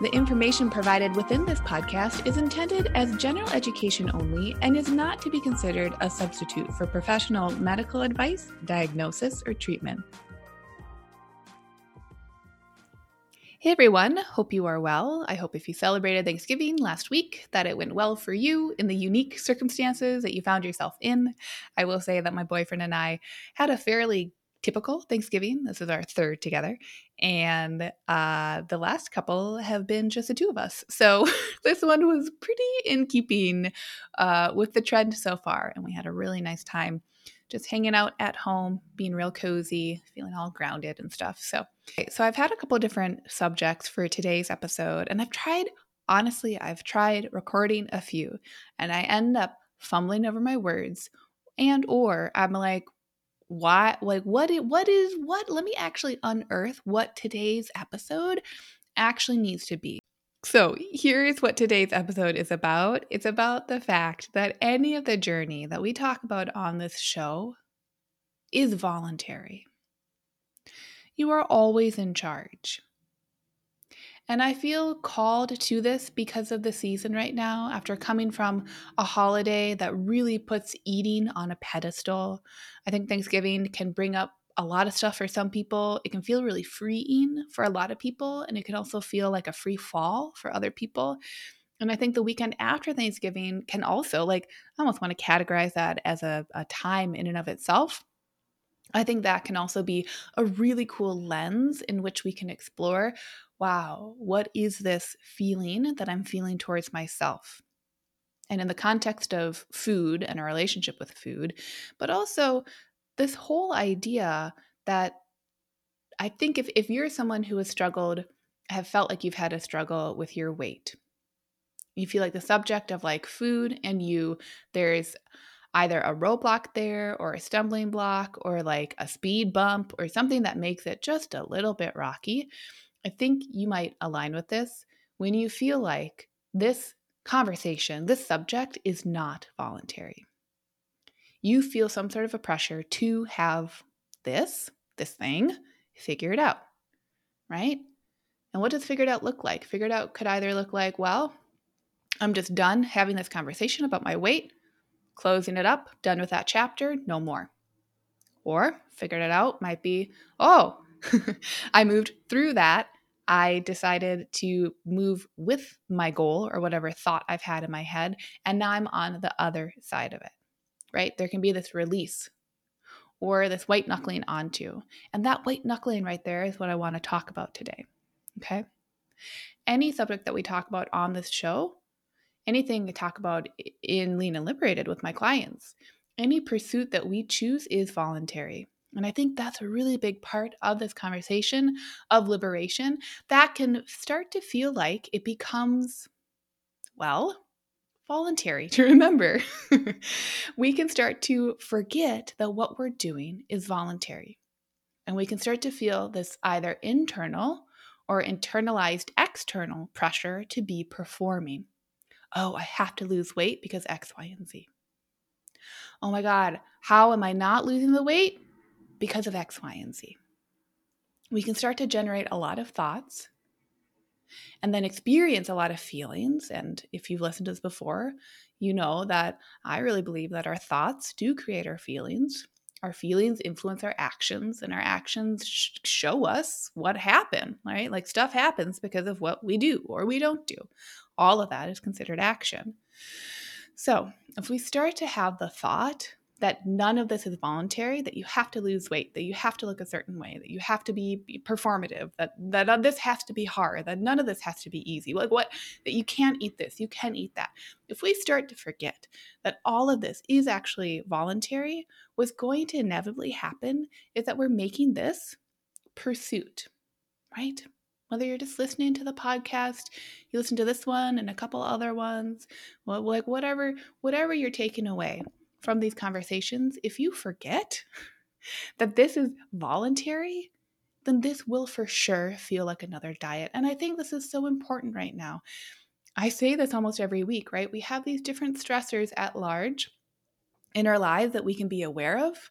The information provided within this podcast is intended as general education only and is not to be considered a substitute for professional medical advice, diagnosis, or treatment. Hey everyone, hope you are well. I hope if you celebrated Thanksgiving last week that it went well for you in the unique circumstances that you found yourself in. I will say that my boyfriend and I had a fairly typical Thanksgiving. This is our third together. And uh, the last couple have been just the two of us. So this one was pretty in keeping uh, with the trend so far. And we had a really nice time just hanging out at home, being real cozy, feeling all grounded and stuff. So, so I've had a couple different subjects for today's episode, and I've tried, honestly, I've tried recording a few, and I end up fumbling over my words, and or I'm like, why, like, what, is, what is, what, let me actually unearth what today's episode actually needs to be. So, here's what today's episode is about it's about the fact that any of the journey that we talk about on this show is voluntary. You are always in charge. And I feel called to this because of the season right now, after coming from a holiday that really puts eating on a pedestal. I think Thanksgiving can bring up a lot of stuff for some people. It can feel really freeing for a lot of people, and it can also feel like a free fall for other people. And I think the weekend after Thanksgiving can also, like, I almost want to categorize that as a, a time in and of itself. I think that can also be a really cool lens in which we can explore wow, what is this feeling that I'm feeling towards myself? And in the context of food and a relationship with food, but also this whole idea that I think if, if you're someone who has struggled, have felt like you've had a struggle with your weight, you feel like the subject of like food and you, there's either a roadblock there or a stumbling block or like a speed bump or something that makes it just a little bit rocky. I think you might align with this when you feel like this conversation, this subject is not voluntary you feel some sort of a pressure to have this, this thing, figured out, right? And what does figured out look like? Figured out could either look like, well, I'm just done having this conversation about my weight, closing it up, done with that chapter, no more. Or figured it out might be, oh, I moved through that. I decided to move with my goal or whatever thought I've had in my head. And now I'm on the other side of it right? There can be this release or this white knuckling onto. And that white knuckling right there is what I want to talk about today. Okay. Any subject that we talk about on this show, anything I talk about in Lean and Liberated with my clients, any pursuit that we choose is voluntary. And I think that's a really big part of this conversation of liberation that can start to feel like it becomes, well, voluntary to remember. we can start to forget that what we're doing is voluntary. And we can start to feel this either internal or internalized external pressure to be performing. Oh, I have to lose weight because X, Y, and Z. Oh my God, how am I not losing the weight? Because of X, Y, and Z. We can start to generate a lot of thoughts and then experience a lot of feelings. And if you've listened to this before, you know that I really believe that our thoughts do create our feelings. Our feelings influence our actions, and our actions sh- show us what happened, right? Like stuff happens because of what we do or we don't do. All of that is considered action. So, if we start to have the thought that none of this is voluntary, that you have to lose weight, that you have to look a certain way, that you have to be, performative, that that uh, this has to be hard, that none of this has to be easy. Like what that you can't eat this, you can eat that. If we start to forget that all of this is actually voluntary, what's going to inevitably happen is that we're making this pursuit, right? Whether you're just listening to the podcast, you listen to this one and a couple other ones, well, like whatever, whatever you're taking away from these conversations, if you forget that this is voluntary, then this will for sure feel like another diet. And I think this is so important right now. I say this almost every week, right? We have these different stressors at large in our lives that we can be aware of,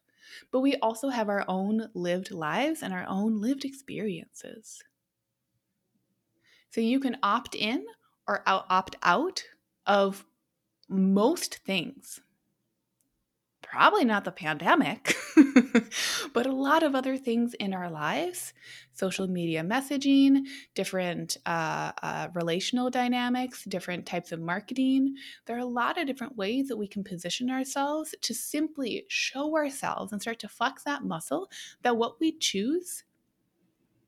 but we also have our own lived lives and our own lived experiences. So you can opt in or opt out of most things probably not the pandemic, but a lot of other things in our lives social media messaging, different uh, uh, relational dynamics, different types of marketing. There are a lot of different ways that we can position ourselves to simply show ourselves and start to flex that muscle that what we choose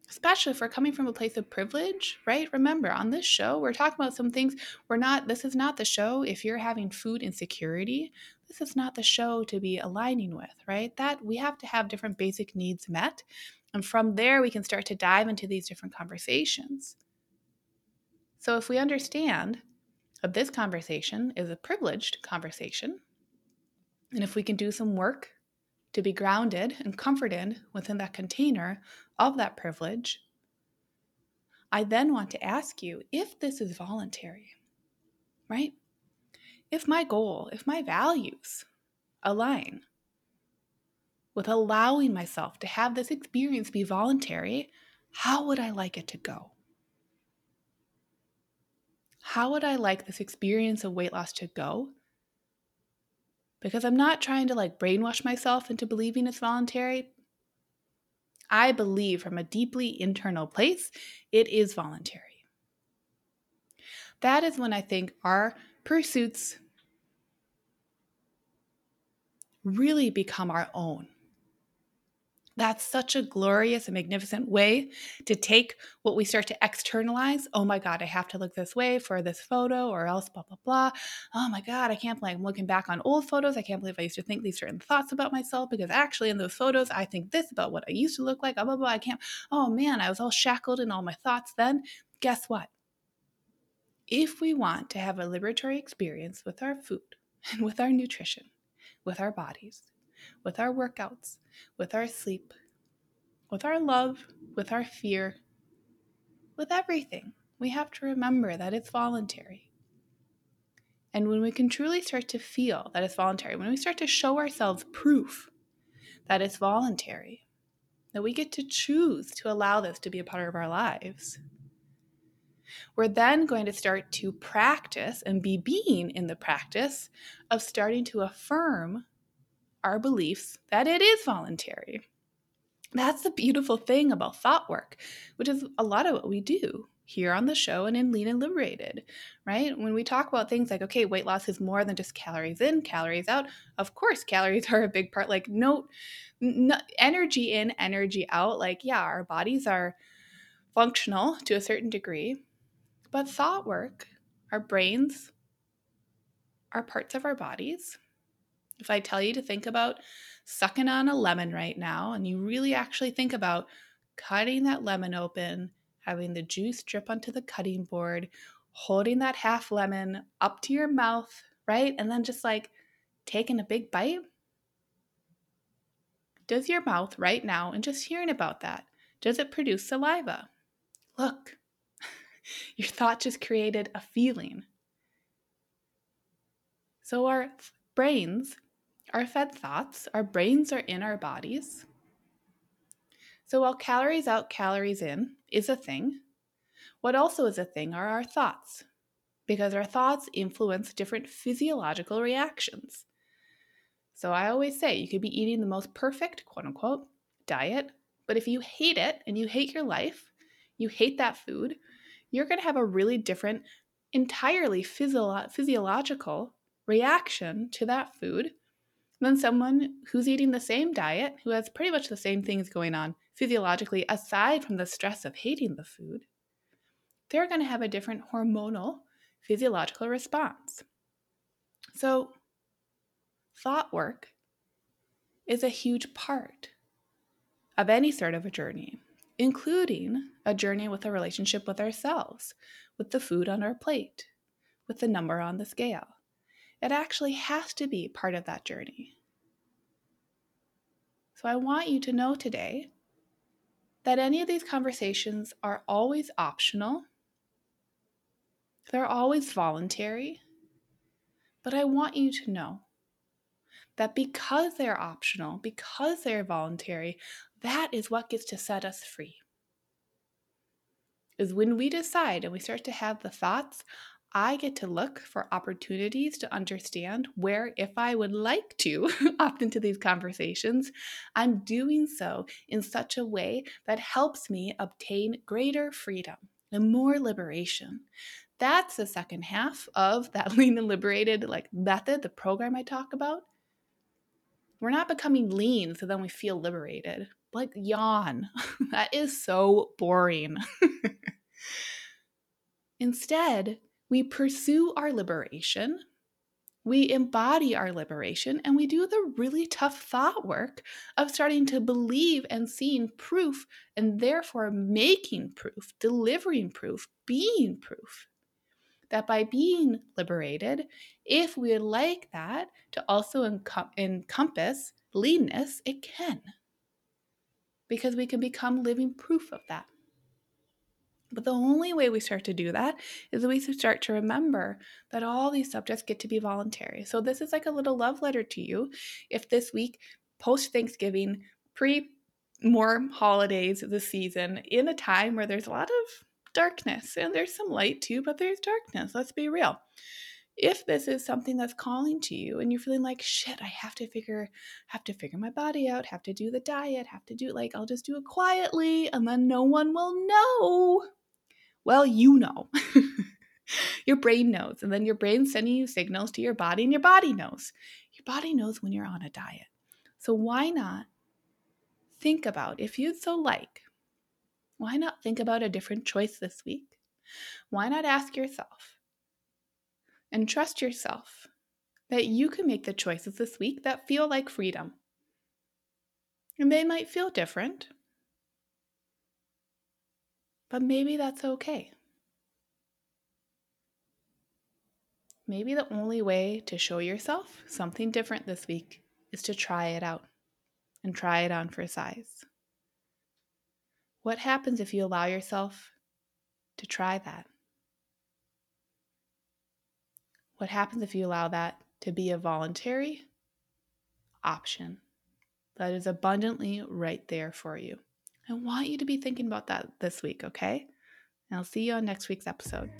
especially if we're coming from a place of privilege, right? Remember, on this show, we're talking about some things we're not, this is not the show if you're having food insecurity. This is not the show to be aligning with, right? That we have to have different basic needs met. And from there, we can start to dive into these different conversations. So if we understand that this conversation is a privileged conversation, and if we can do some work to be grounded and comforted within that container of that privilege, I then want to ask you if this is voluntary, right? If my goal, if my values align with allowing myself to have this experience be voluntary, how would I like it to go? How would I like this experience of weight loss to go because I'm not trying to like brainwash myself into believing it's voluntary. I believe from a deeply internal place, it is voluntary. That is when I think our pursuits really become our own. That's such a glorious and magnificent way to take what we start to externalize. Oh my God, I have to look this way for this photo or else blah, blah, blah. Oh my God, I can't believe I'm looking back on old photos. I can't believe I used to think these certain thoughts about myself because actually in those photos, I think this about what I used to look like. Blah, blah, blah. I can't. Oh man, I was all shackled in all my thoughts then. Guess what? If we want to have a liberatory experience with our food and with our nutrition, with our bodies, with our workouts, with our sleep, with our love, with our fear, with everything. We have to remember that it's voluntary. And when we can truly start to feel that it's voluntary, when we start to show ourselves proof that it's voluntary, that we get to choose to allow this to be a part of our lives, we're then going to start to practice and be being in the practice of starting to affirm our beliefs that it is voluntary. That's the beautiful thing about thought work, which is a lot of what we do here on the show and in Lean and Liberated, right? When we talk about things like, okay, weight loss is more than just calories in, calories out. Of course, calories are a big part. Like, no, no energy in, energy out. Like, yeah, our bodies are functional to a certain degree, but thought work, our brains, are parts of our bodies if I tell you to think about sucking on a lemon right now, and you really actually think about cutting that lemon open, having the juice drip onto the cutting board, holding that half lemon up to your mouth, right? And then just like taking a big bite. Does your mouth right now, and just hearing about that, does it produce saliva? Look, your thought just created a feeling. So our brains are fed thoughts. Our brains are in our bodies. So while calories out, calories in is a thing, what also is a thing are our thoughts, because our thoughts influence different physiological reactions. So I always say you could be eating the most perfect, quote unquote, diet, but if you hate it and you hate your life, you hate that food, you're going to have a really different, entirely physio- physiological reaction to that food than someone who's eating the same diet, who has pretty much the same things going on physiologically, aside from the stress of hating the food. They're going to have a different hormonal physiological response. So, thought work is a huge part of any sort of a journey, including a journey with a relationship with ourselves, with the food on our plate, with the number on the scale. It actually has to be part of that journey. So I want you to know today that any of these conversations are always optional, they're always voluntary. But I want you to know that because they're optional, because they're voluntary, that is what gets to set us free. Is when we decide and we start to have the thoughts, I get to look for opportunities to understand where, if I would like to opt into these conversations, I'm doing so in such a way that helps me obtain greater freedom and more liberation. That's the second half of that lean and liberated like method, the program I talk about. We're not becoming lean so then we feel liberated. Like yawn. that is so boring. Instead, we pursue our liberation, we embody our liberation, and we do the really tough thought work of starting to believe and seeing proof, and therefore making proof, delivering proof, being proof. That by being liberated, if we would like that to also encom- encompass leanness, it can. Because we can become living proof of that. But the only way we start to do that is we start to remember that all these subjects get to be voluntary. So this is like a little love letter to you. If this week, post Thanksgiving, pre more holidays this season, in a time where there's a lot of darkness and there's some light too, but there's darkness. Let's be real. If this is something that's calling to you and you're feeling like shit, I have to figure have to figure my body out, have to do the diet, have to do like I'll just do it quietly and then no one will know well, you know. your brain knows. And then your brain's sending you signals to your body, and your body knows. Your body knows when you're on a diet. So why not think about, if you'd so like, why not think about a different choice this week? Why not ask yourself and trust yourself that you can make the choices this week that feel like freedom? And they might feel different. But maybe that's okay. Maybe the only way to show yourself something different this week is to try it out and try it on for size. What happens if you allow yourself to try that? What happens if you allow that to be a voluntary option that is abundantly right there for you? I want you to be thinking about that this week, okay? And I'll see you on next week's episode.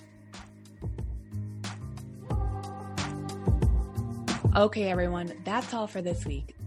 Okay, everyone, that's all for this week.